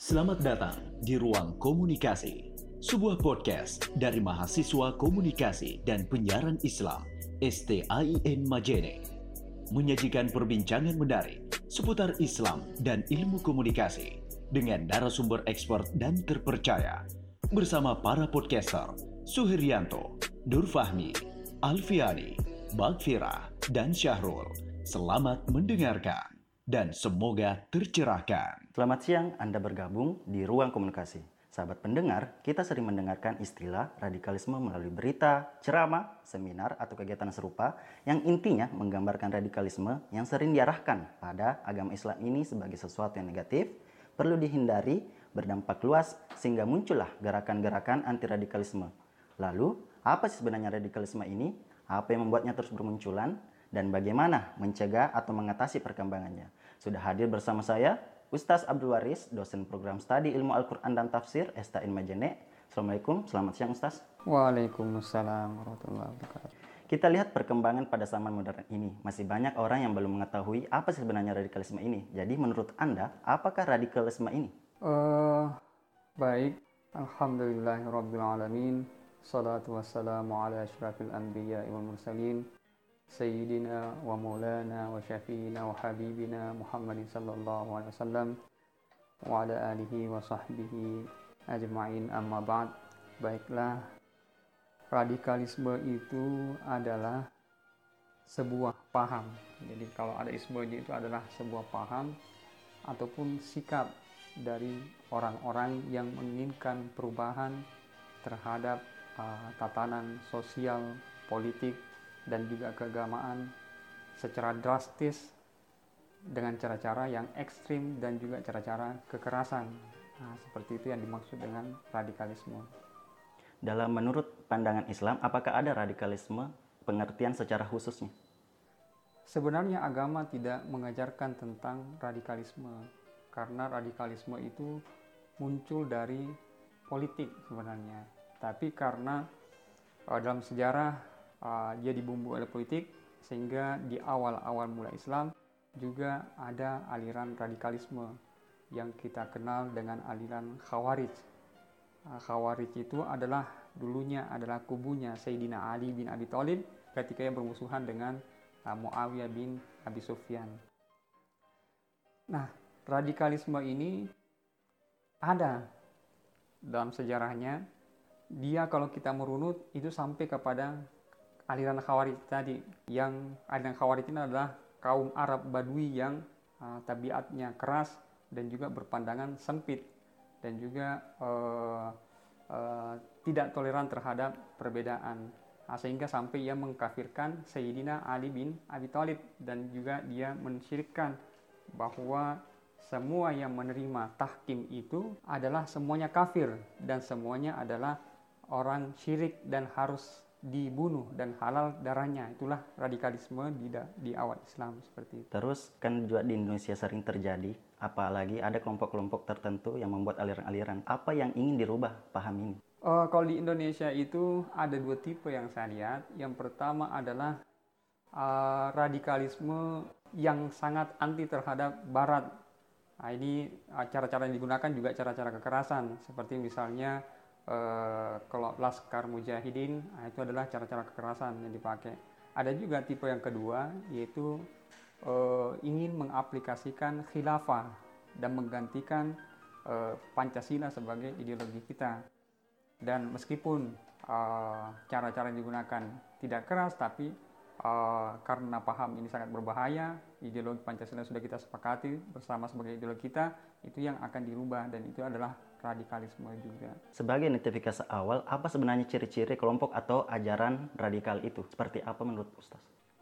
Selamat datang di Ruang Komunikasi, sebuah podcast dari mahasiswa komunikasi dan penyiaran Islam STAIN Majene. Menyajikan perbincangan menarik seputar Islam dan ilmu komunikasi dengan narasumber ekspor dan terpercaya bersama para podcaster Suhiryanto, Durfahmi, Alfiani, Bagfira, dan Syahrul. Selamat mendengarkan dan semoga tercerahkan. Selamat siang, Anda bergabung di Ruang Komunikasi. Sahabat pendengar, kita sering mendengarkan istilah radikalisme melalui berita, ceramah, seminar, atau kegiatan serupa yang intinya menggambarkan radikalisme yang sering diarahkan pada agama Islam ini sebagai sesuatu yang negatif, perlu dihindari, berdampak luas, sehingga muncullah gerakan-gerakan anti radikalisme. Lalu, apa sih sebenarnya radikalisme ini? Apa yang membuatnya terus bermunculan? dan bagaimana mencegah atau mengatasi perkembangannya. Sudah hadir bersama saya Ustaz Abdul Waris, dosen program studi ilmu Al-Quran dan Tafsir STN Majene. Assalamualaikum, selamat siang Ustaz. Waalaikumsalam warahmatullahi wabarakatuh. Kita lihat perkembangan pada zaman modern ini. Masih banyak orang yang belum mengetahui apa sebenarnya radikalisme ini. Jadi menurut Anda, apakah radikalisme ini? Uh, baik, Alhamdulillahirrabbilalamin. Salatu wassalamu ala ashrafil anbiya wal mursalin. سيدنا ومولانا وشفينا وحبيبنا محمد صلى الله عليه وسلم وعلى آله وصحبه ajma'in amma ba'd baiklah radikalisme itu adalah sebuah paham jadi kalau ada ismenya itu adalah sebuah paham ataupun sikap dari orang-orang yang menginginkan perubahan terhadap uh, tatanan sosial politik dan juga keagamaan secara drastis dengan cara-cara yang ekstrim dan juga cara-cara kekerasan. Nah, seperti itu yang dimaksud dengan radikalisme. Dalam menurut pandangan Islam, apakah ada radikalisme pengertian secara khususnya? Sebenarnya agama tidak mengajarkan tentang radikalisme karena radikalisme itu muncul dari politik sebenarnya. Tapi karena uh, dalam sejarah uh, dia dibumbu oleh politik sehingga di awal-awal mulai Islam juga ada aliran radikalisme yang kita kenal dengan aliran Khawarij. Uh, Khawarij itu adalah dulunya adalah kubunya Sayyidina Ali bin Abi Thalib ketika yang bermusuhan dengan uh, Muawiyah bin Abi Sufyan. Nah, radikalisme ini ada dalam sejarahnya. Dia kalau kita merunut itu sampai kepada aliran Khawarij tadi. Yang aliran Khawarij ini adalah kaum Arab Badui yang uh, tabiatnya keras dan juga berpandangan sempit dan juga uh, uh, tidak toleran terhadap perbedaan. Uh, sehingga sampai ia mengkafirkan Sayyidina Ali bin Abi Thalib dan juga dia mensyirikkan bahwa semua yang menerima tahkim itu adalah semuanya kafir dan semuanya adalah orang syirik dan harus dibunuh dan halal darahnya itulah radikalisme di di awal Islam seperti itu. Terus kan juga di Indonesia sering terjadi apalagi ada kelompok-kelompok tertentu yang membuat aliran-aliran. Apa yang ingin dirubah paham ini? Uh, kalau di Indonesia itu ada dua tipe yang saya lihat. Yang pertama adalah uh, radikalisme yang sangat anti terhadap Barat. Nah, ini uh, cara-cara yang digunakan juga cara-cara kekerasan seperti misalnya uh, kalau laskar mujahidin nah itu adalah cara-cara kekerasan yang dipakai. Ada juga tipe yang kedua yaitu uh, ingin mengaplikasikan khilafah dan menggantikan uh, Pancasila sebagai ideologi kita. Dan meskipun cara-cara yang digunakan tidak keras tapi uh, karena paham ini sangat berbahaya, ideologi Pancasila sudah kita sepakati bersama sebagai ideologi kita, itu yang akan dirubah dan itu adalah radikalisme juga. Sebagai notifikasi awal, apa sebenarnya ciri-ciri kelompok atau ajaran radikal itu? Seperti apa menurut Ustaz?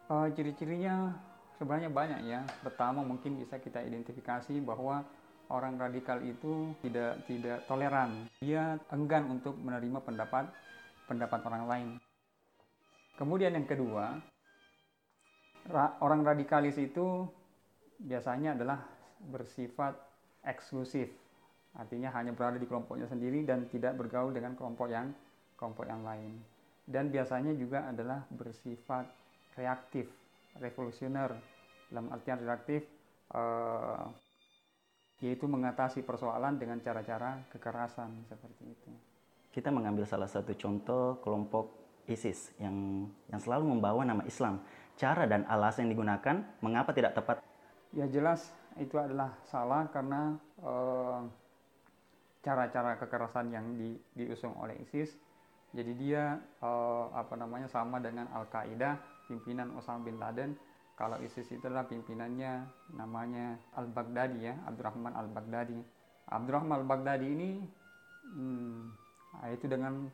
Uh, ciri-cirinya sebenarnya banyak ya. Pertama mungkin bisa kita identifikasi bahwa orang radikal itu tidak tidak toleran. Dia enggan untuk menerima pendapat pendapat orang lain. Kemudian yang kedua, ra orang radikalis itu biasanya adalah bersifat eksklusif Artinya hanya berada di kelompoknya sendiri dan tidak bergaul dengan kelompok yang kelompok yang lain. Dan biasanya juga adalah bersifat reaktif, revolusioner. Dalam artian reaktif, uh, yaitu mengatasi persoalan dengan cara-cara kekerasan seperti itu. Kita mengambil salah satu contoh kelompok ISIS yang yang selalu membawa nama Islam. Cara dan alasan yang digunakan mengapa tidak tepat? Ya jelas itu adalah salah karena cara cara-cara kekerasan yang di, diusung oleh ISIS. Jadi dia uh, apa namanya sama dengan Al Qaeda, pimpinan Osama bin Laden kalau ISIS itu adalah pimpinannya namanya Al-Baghdadi ya, Abdurrahman Al-Baghdadi. Abdurrahman Al-Baghdadi ini hmm, itu dengan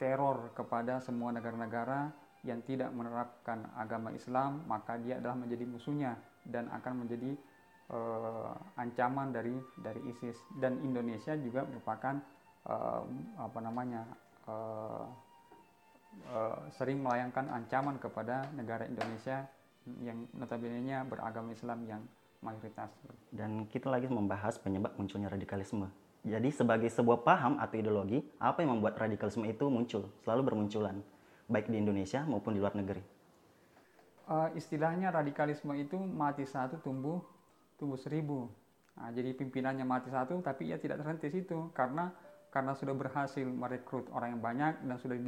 teror kepada semua negara-negara yang tidak menerapkan agama Islam, maka dia adalah menjadi musuhnya dan akan menjadi uh, ancaman dari dari ISIS. Dan Indonesia juga merupakan uh, apa namanya uh, uh, sering melayangkan ancaman kepada negara Indonesia yang notabene-nya beragama Islam yang mayoritas. Dan kita lagi membahas penyebab munculnya radikalisme. Jadi sebagai sebuah paham atau ideologi, apa yang membuat radikalisme itu muncul, selalu bermunculan, baik di Indonesia maupun di luar negeri? Uh, istilahnya radikalisme itu mati satu tumbuh tumbuh seribu. Nah, jadi pimpinannya mati satu, tapi ia tidak terhenti situ karena karena sudah berhasil merekrut orang yang banyak dan sudah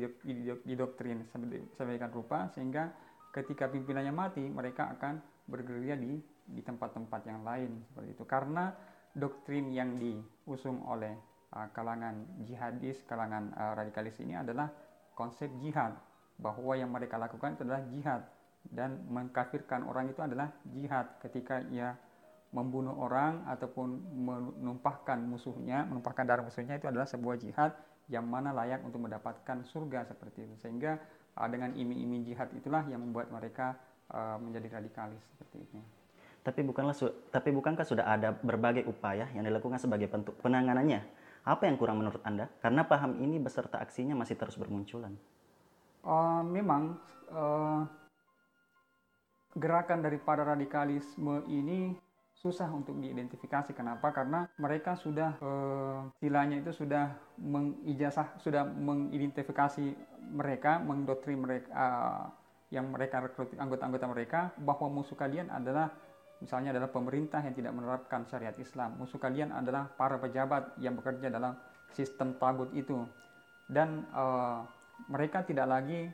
didoktrin sedemikian rupa sehingga ketika pimpinannya mati, mereka akan bergerilya di di tempat-tempat yang lain seperti itu. Karena doktrin yang diusung oleh uh, kalangan jihadis, kalangan uh, radikalis ini adalah konsep jihad bahwa yang mereka lakukan itu adalah jihad dan mengkafirkan orang itu adalah jihad ketika ia membunuh orang ataupun menumpahkan musuhnya, menumpahkan darah musuhnya itu adalah sebuah jihad yang mana layak untuk mendapatkan surga seperti itu. Sehingga uh, dengan iming-iming jihad itulah yang membuat mereka uh, menjadi radikalis seperti itu. Tapi bukanlah tapi bukankah sudah ada berbagai upaya yang dilakukan sebagai bentuk penanganannya? Apa yang kurang menurut Anda? Karena paham ini beserta aksinya masih terus bermunculan. Uh, memang uh, gerakan daripada radikalisme ini susah untuk diidentifikasi. Kenapa? Karena mereka sudah uh, istilahnya itu sudah mengijazah, sudah mengidentifikasi mereka, mendoktrin mereka uh, yang mereka rekrut anggota-anggota mereka bahwa musuh kalian adalah misalnya adalah pemerintah yang tidak menerapkan syariat Islam. Musuh kalian adalah para pejabat yang bekerja dalam sistem tagut itu. Dan uh, mereka tidak lagi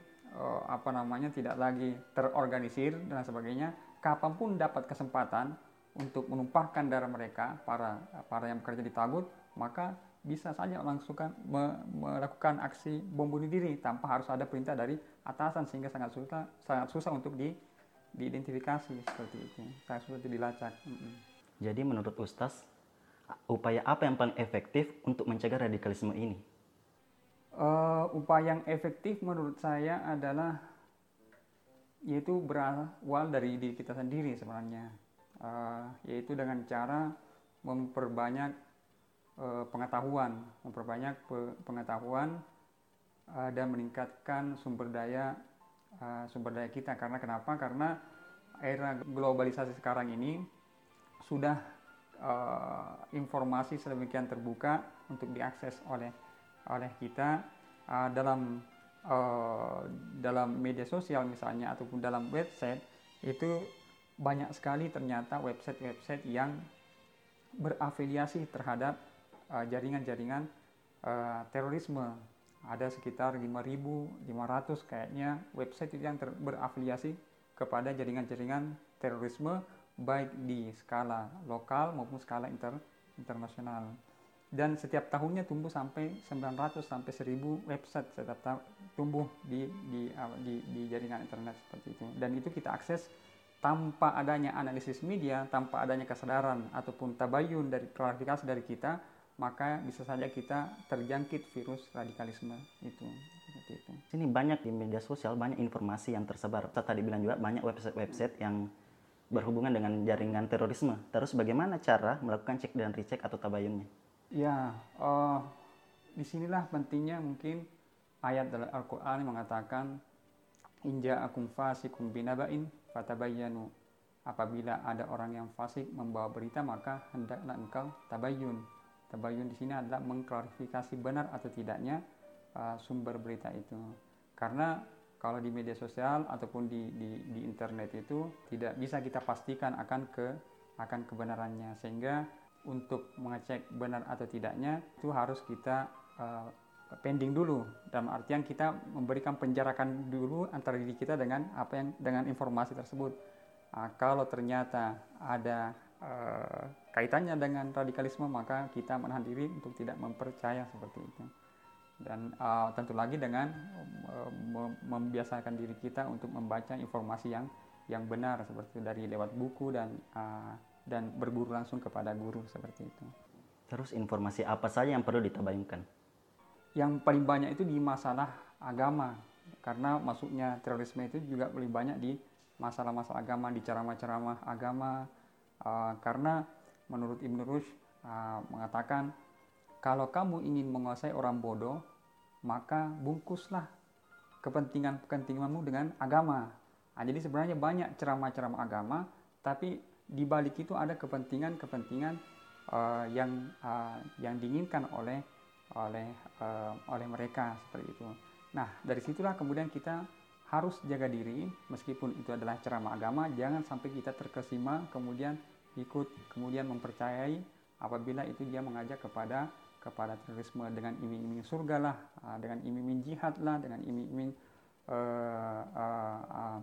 apa namanya tidak lagi terorganisir dan sebagainya. Kapan pun dapat kesempatan untuk menumpahkan darah mereka para para yang bekerja di Tagut maka bisa saja langsung me, melakukan aksi bom bunuh diri tanpa harus ada perintah dari atasan sehingga sangat susah sangat susah untuk di diidentifikasi seperti itu sangat susah dilacak. Mm -hmm. Jadi menurut Ustaz upaya apa yang paling efektif untuk mencegah radikalisme ini? Uh, upaya yang efektif menurut saya adalah yaitu berawal dari diri kita sendiri sebenarnya uh, yaitu dengan cara memperbanyak uh, pengetahuan, memperbanyak pe pengetahuan uh, dan meningkatkan sumber daya uh, sumber daya kita. Karena kenapa? Karena era globalisasi sekarang ini sudah uh, informasi sedemikian terbuka untuk diakses oleh oleh kita uh, dalam uh, dalam media sosial misalnya ataupun dalam website itu banyak sekali ternyata website-website yang berafiliasi terhadap uh, jaringan-jaringan uh, terorisme. Ada sekitar 5.500 kayaknya website yang berafiliasi kepada jaringan-jaringan terorisme baik di skala lokal maupun skala inter internasional. Dan setiap tahunnya tumbuh sampai 900 sampai 1000 website setiap tumbuh di di, di di jaringan internet seperti itu. Dan itu kita akses tanpa adanya analisis media, tanpa adanya kesadaran ataupun tabayun dari klarifikasi dari kita, maka bisa saja kita terjangkit virus radikalisme itu. Seperti itu. Sini banyak di media sosial banyak informasi yang tersebar. Saya tadi bilang juga banyak website-website yang berhubungan dengan jaringan terorisme. Terus bagaimana cara melakukan cek dan recheck atau tabayunnya? Ya, uh, di sinilah pentingnya mungkin ayat dalam Al-Quran yang mengatakan Inja akum fasikum binabain fatabayyanu. Apabila ada orang yang fasik membawa berita maka hendaklah engkau tabayun. Tabayun di sini adalah mengklarifikasi benar atau tidaknya uh, sumber berita itu. Karena kalau di media sosial ataupun di, di, di internet itu tidak bisa kita pastikan akan ke akan kebenarannya sehingga untuk mengecek benar atau tidaknya itu harus kita uh, pending dulu dalam artian kita memberikan penjarakan dulu antara diri kita dengan apa yang dengan informasi tersebut uh, kalau ternyata ada uh, kaitannya dengan radikalisme maka kita menahan diri untuk tidak mempercaya seperti itu dan uh, tentu lagi dengan uh, membiasakan diri kita untuk membaca informasi yang yang benar seperti dari lewat buku dan uh, dan berguru langsung kepada guru seperti itu. Terus informasi apa saja yang perlu ditabayunkan? Yang paling banyak itu di masalah agama karena masuknya terorisme itu juga paling banyak di masalah-masalah agama, di ceramah-ceramah agama uh, karena menurut Ibn Rushd uh, mengatakan kalau kamu ingin menguasai orang bodoh maka bungkuslah kepentingan-kepentinganmu dengan agama. Nah, jadi sebenarnya banyak ceramah-ceramah agama, tapi di balik itu ada kepentingan-kepentingan uh, yang uh, yang diinginkan oleh oleh uh, oleh mereka seperti itu. Nah dari situlah kemudian kita harus jaga diri meskipun itu adalah ceramah agama jangan sampai kita terkesima kemudian ikut kemudian mempercayai apabila itu dia mengajak kepada kepada terorisme dengan iming-iming surga lah dengan iming-iming jihad lah dengan iming-iming uh, uh, uh,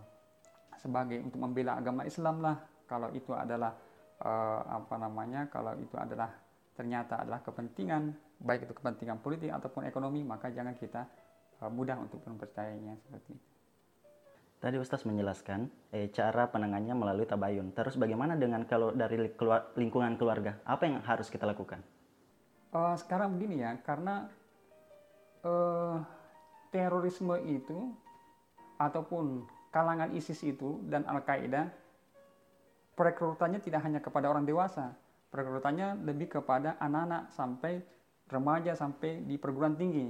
sebagai untuk membela agama Islam lah kalau itu adalah uh, apa namanya kalau itu adalah ternyata adalah kepentingan baik itu kepentingan politik ataupun ekonomi maka jangan kita uh, mudah untuk mempercayainya seperti itu. Tadi Ustaz menjelaskan eh, cara penangannya melalui tabayun. Terus bagaimana dengan kalau dari keluar, lingkungan keluarga? Apa yang harus kita lakukan? Uh, sekarang begini ya, karena uh, terorisme itu ataupun kalangan ISIS itu dan Al-Qaeda perekrutannya tidak hanya kepada orang dewasa, perekrutannya lebih kepada anak-anak sampai remaja sampai di perguruan tinggi.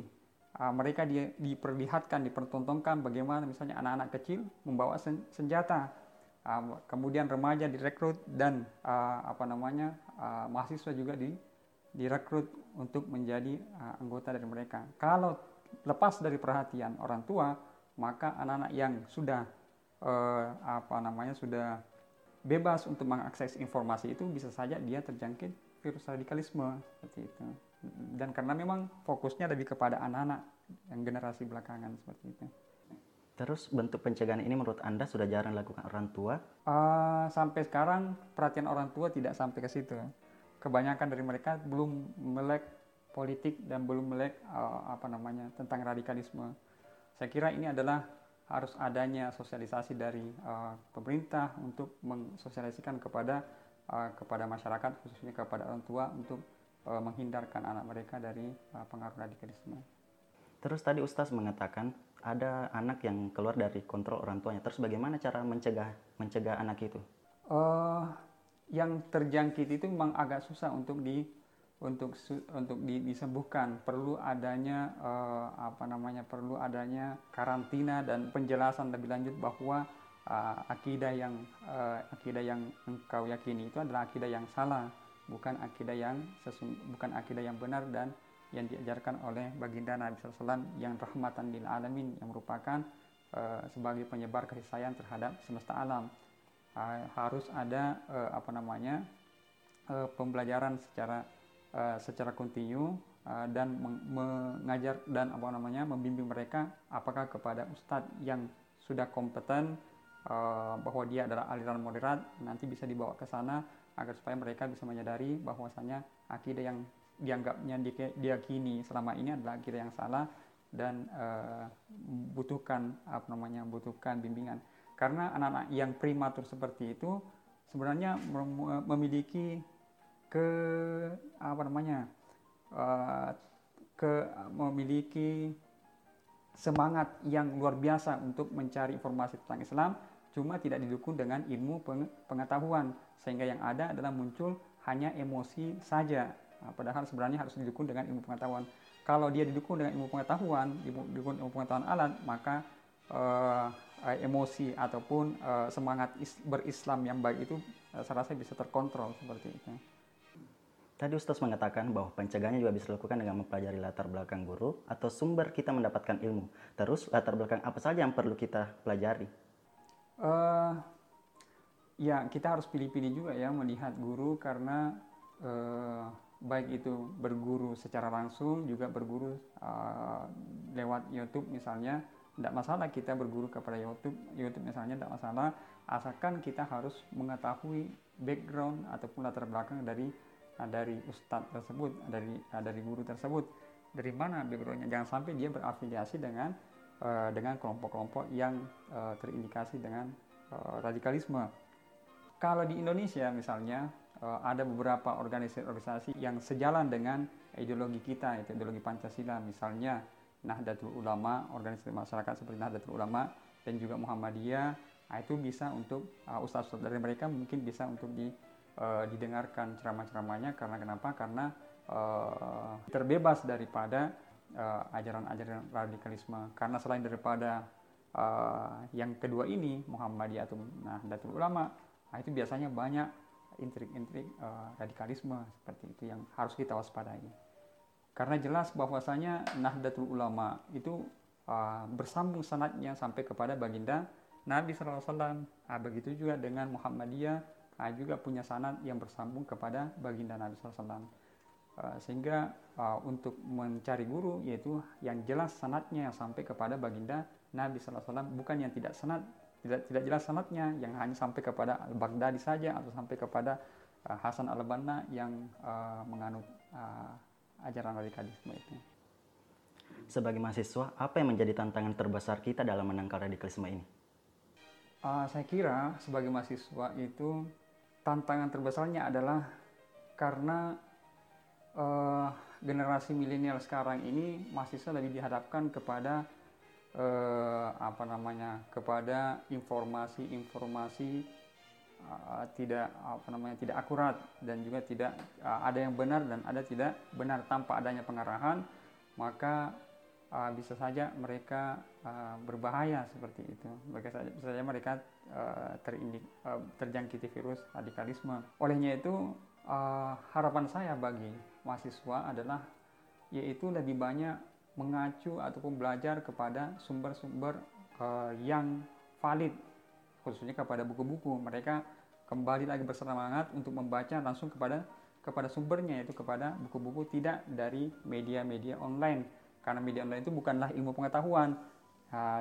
Uh, mereka di, diperlihatkan, dipertontonkan bagaimana misalnya anak-anak kecil membawa sen, senjata, uh, kemudian remaja direkrut dan uh, apa namanya uh, mahasiswa juga di direkrut untuk menjadi uh, anggota dari mereka. Kalau lepas dari perhatian orang tua, maka anak-anak yang sudah uh, apa namanya sudah bebas untuk mengakses informasi itu bisa saja dia terjangkit virus radikalisme seperti itu dan karena memang fokusnya lebih kepada anak-anak yang generasi belakangan seperti itu. Terus bentuk pencegahan ini menurut Anda sudah jarang dilakukan orang tua? Uh, sampai sekarang perhatian orang tua tidak sampai ke situ. Kebanyakan dari mereka belum melek politik dan belum melek uh, apa namanya tentang radikalisme. Saya kira ini adalah harus adanya sosialisasi dari uh, pemerintah untuk mensosialisasikan kepada uh, kepada masyarakat khususnya kepada orang tua untuk uh, menghindarkan anak mereka dari uh, pengaruh radikalisme. Terus tadi Ustaz mengatakan ada anak yang keluar dari kontrol orang tuanya. Terus bagaimana cara mencegah mencegah anak itu? Uh, yang terjangkit itu memang agak susah untuk di untuk untuk disembuhkan. Perlu adanya uh, apa namanya perlu adanya karantina dan penjelasan lebih lanjut bahwa uh, akidah yang uh, akidah yang engkau yakini itu adalah akidah yang salah bukan akidah yang sesung, bukan akidah yang benar dan yang diajarkan oleh baginda Nabi SAW yang rahmatan lil alamin yang merupakan uh, sebagai penyebar kasih sayang terhadap semesta alam. Uh, harus ada uh, apa namanya pembelajaran secara uh, secara kontinu uh, dan mengajar dan apa namanya membimbing mereka apakah kepada ustadz yang sudah kompeten uh, bahwa dia adalah aliran moderat nanti bisa dibawa ke sana agar supaya mereka bisa menyadari bahwasanya akidah yang dianggapnya diyakini selama ini adalah akidah yang salah dan uh, butuhkan apa namanya butuhkan bimbingan. Karena anak-anak yang primatur seperti itu sebenarnya memiliki ke apa namanya uh, ke memiliki semangat yang luar biasa untuk mencari informasi tentang Islam cuma tidak didukung dengan ilmu pengetahuan sehingga yang ada adalah muncul hanya emosi saja nah, padahal sebenarnya harus didukung dengan ilmu pengetahuan kalau dia didukung dengan ilmu pengetahuan didukung ilmu pengetahuan alat maka uh, emosi ataupun uh, semangat berislam yang baik itu uh, saya rasa bisa terkontrol seperti itu. Tadi Ustaz mengatakan bahwa pencegahannya juga bisa dilakukan dengan mempelajari latar belakang guru atau sumber kita mendapatkan ilmu. Terus latar belakang apa saja yang perlu kita pelajari? Uh, ya kita harus pilih-pilih juga ya melihat guru karena eh, baik itu berguru secara langsung juga berguru uh, lewat YouTube misalnya tidak masalah kita berguru kepada YouTube YouTube misalnya tidak masalah asalkan kita harus mengetahui background ataupun latar belakang dari uh, dari ustadz tersebut dari uh, dari guru tersebut dari mana backgroundnya? Jangan sampai dia berafiliasi dengan uh, dengan kelompok-kelompok yang uh, terindikasi dengan uh, radikalisme. Kalau di Indonesia misalnya ada beberapa organisasi-organisasi yang sejalan dengan ideologi kita, itu ideologi Pancasila, misalnya Nahdlatul Ulama, organisasi masyarakat seperti Nahdlatul Ulama dan juga Muhammadiyah, nah, itu bisa untuk uh, ustaz-ustaz dari mereka mungkin bisa untuk di, uh, didengarkan ceramah-ceramahnya karena kenapa? Karena uh, terbebas daripada ajaran-ajaran uh, radikalisme. Karena selain daripada uh, yang kedua ini Muhammadiyah atau Nahdlatul Ulama, nah, itu biasanya banyak intrik-intrik uh, radikalisme seperti itu yang harus kita waspadai. Karena jelas bahwasanya Nahdlatul Ulama itu uh, bersambung sanatnya sampai kepada baginda Nabi SAW. Nah, begitu juga dengan Muhammadiyah uh, juga punya sanat yang bersambung kepada baginda Nabi SAW. Uh, sehingga uh, untuk mencari guru yaitu yang jelas sanatnya yang sampai kepada baginda Nabi SAW bukan yang tidak sanat tidak tidak jelas sanatnya yang hanya sampai kepada Al-Baghdadi saja atau sampai kepada uh, Hasan al-Banna yang uh, menganut uh, ajaran radikalisme itu. Sebagai mahasiswa, apa yang menjadi tantangan terbesar kita dalam menangkal radikalisme ini? Uh, saya kira sebagai mahasiswa itu tantangan terbesarnya adalah karena uh, generasi milenial sekarang ini mahasiswa lebih dihadapkan kepada eh, apa namanya kepada informasi-informasi uh, tidak apa namanya tidak akurat dan juga tidak uh, ada yang benar dan ada tidak benar. Tanpa adanya pengarahan maka uh, bisa saja mereka uh, berbahaya seperti itu. Bisa saja, mereka uh, terjangkiti virus radikalisme. Olehnya itu harapan saya bagi mahasiswa adalah yaitu lebih banyak mengacu ataupun belajar kepada sumber-sumber yang valid khususnya kepada buku-buku. Mereka kembali lagi bersemangat untuk membaca langsung kepada kepada sumbernya yaitu kepada buku-buku tidak dari media-media online karena media online itu bukanlah ilmu pengetahuan.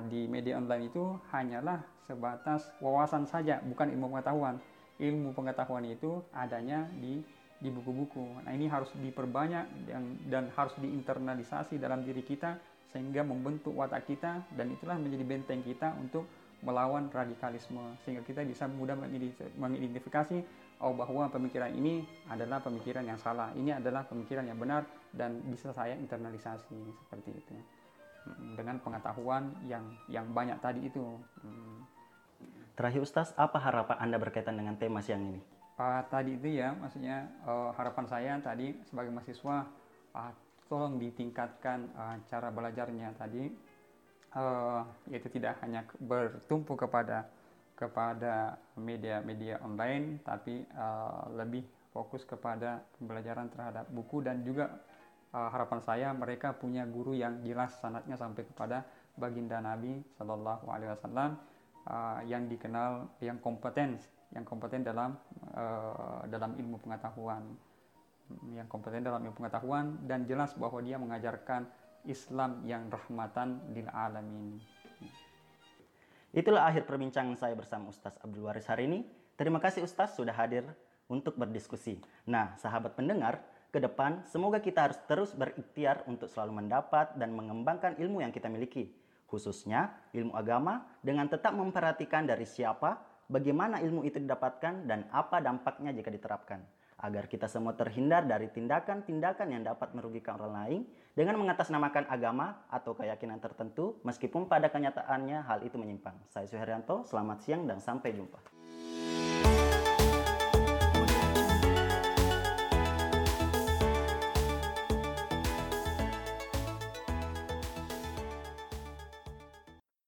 Di media online itu hanyalah sebatas wawasan saja bukan ilmu pengetahuan. Ilmu pengetahuan itu adanya di di buku-buku. Nah ini harus diperbanyak dan, dan harus diinternalisasi dalam diri kita sehingga membentuk watak kita dan itulah menjadi benteng kita untuk melawan radikalisme sehingga kita bisa mudah mengidentifikasi oh bahwa pemikiran ini adalah pemikiran yang salah. Ini adalah pemikiran yang benar dan bisa saya internalisasi seperti itu. Hmm, dengan pengetahuan yang yang banyak tadi itu. Hmm. terakhir Ustaz apa harapan Anda berkaitan dengan tema siang ini? Uh, tadi itu ya maksudnya uh, harapan saya tadi sebagai mahasiswa uh, tolong ditingkatkan uh, cara belajarnya tadi uh, yaitu tidak hanya bertumpu kepada kepada media-media online tapi uh, lebih fokus kepada pembelajaran terhadap buku dan juga uh, harapan saya mereka punya guru yang jelas sanatnya sampai kepada baginda Nabi Shallallahu Alaihi Wasallam yang dikenal yang kompeten yang kompeten dalam uh, dalam ilmu pengetahuan yang kompeten dalam ilmu pengetahuan dan jelas bahwa dia mengajarkan Islam yang rahmatan lil alamin. Itulah akhir perbincangan saya bersama Ustaz Abdul Waris hari ini. Terima kasih Ustaz sudah hadir untuk berdiskusi. Nah, sahabat pendengar, ke depan semoga kita harus terus berikhtiar untuk selalu mendapat dan mengembangkan ilmu yang kita miliki, khususnya ilmu agama dengan tetap memperhatikan dari siapa bagaimana ilmu itu didapatkan dan apa dampaknya jika diterapkan. Agar kita semua terhindar dari tindakan-tindakan yang dapat merugikan orang lain dengan mengatasnamakan agama atau keyakinan tertentu meskipun pada kenyataannya hal itu menyimpang. Saya Suharyanto, selamat siang dan sampai jumpa.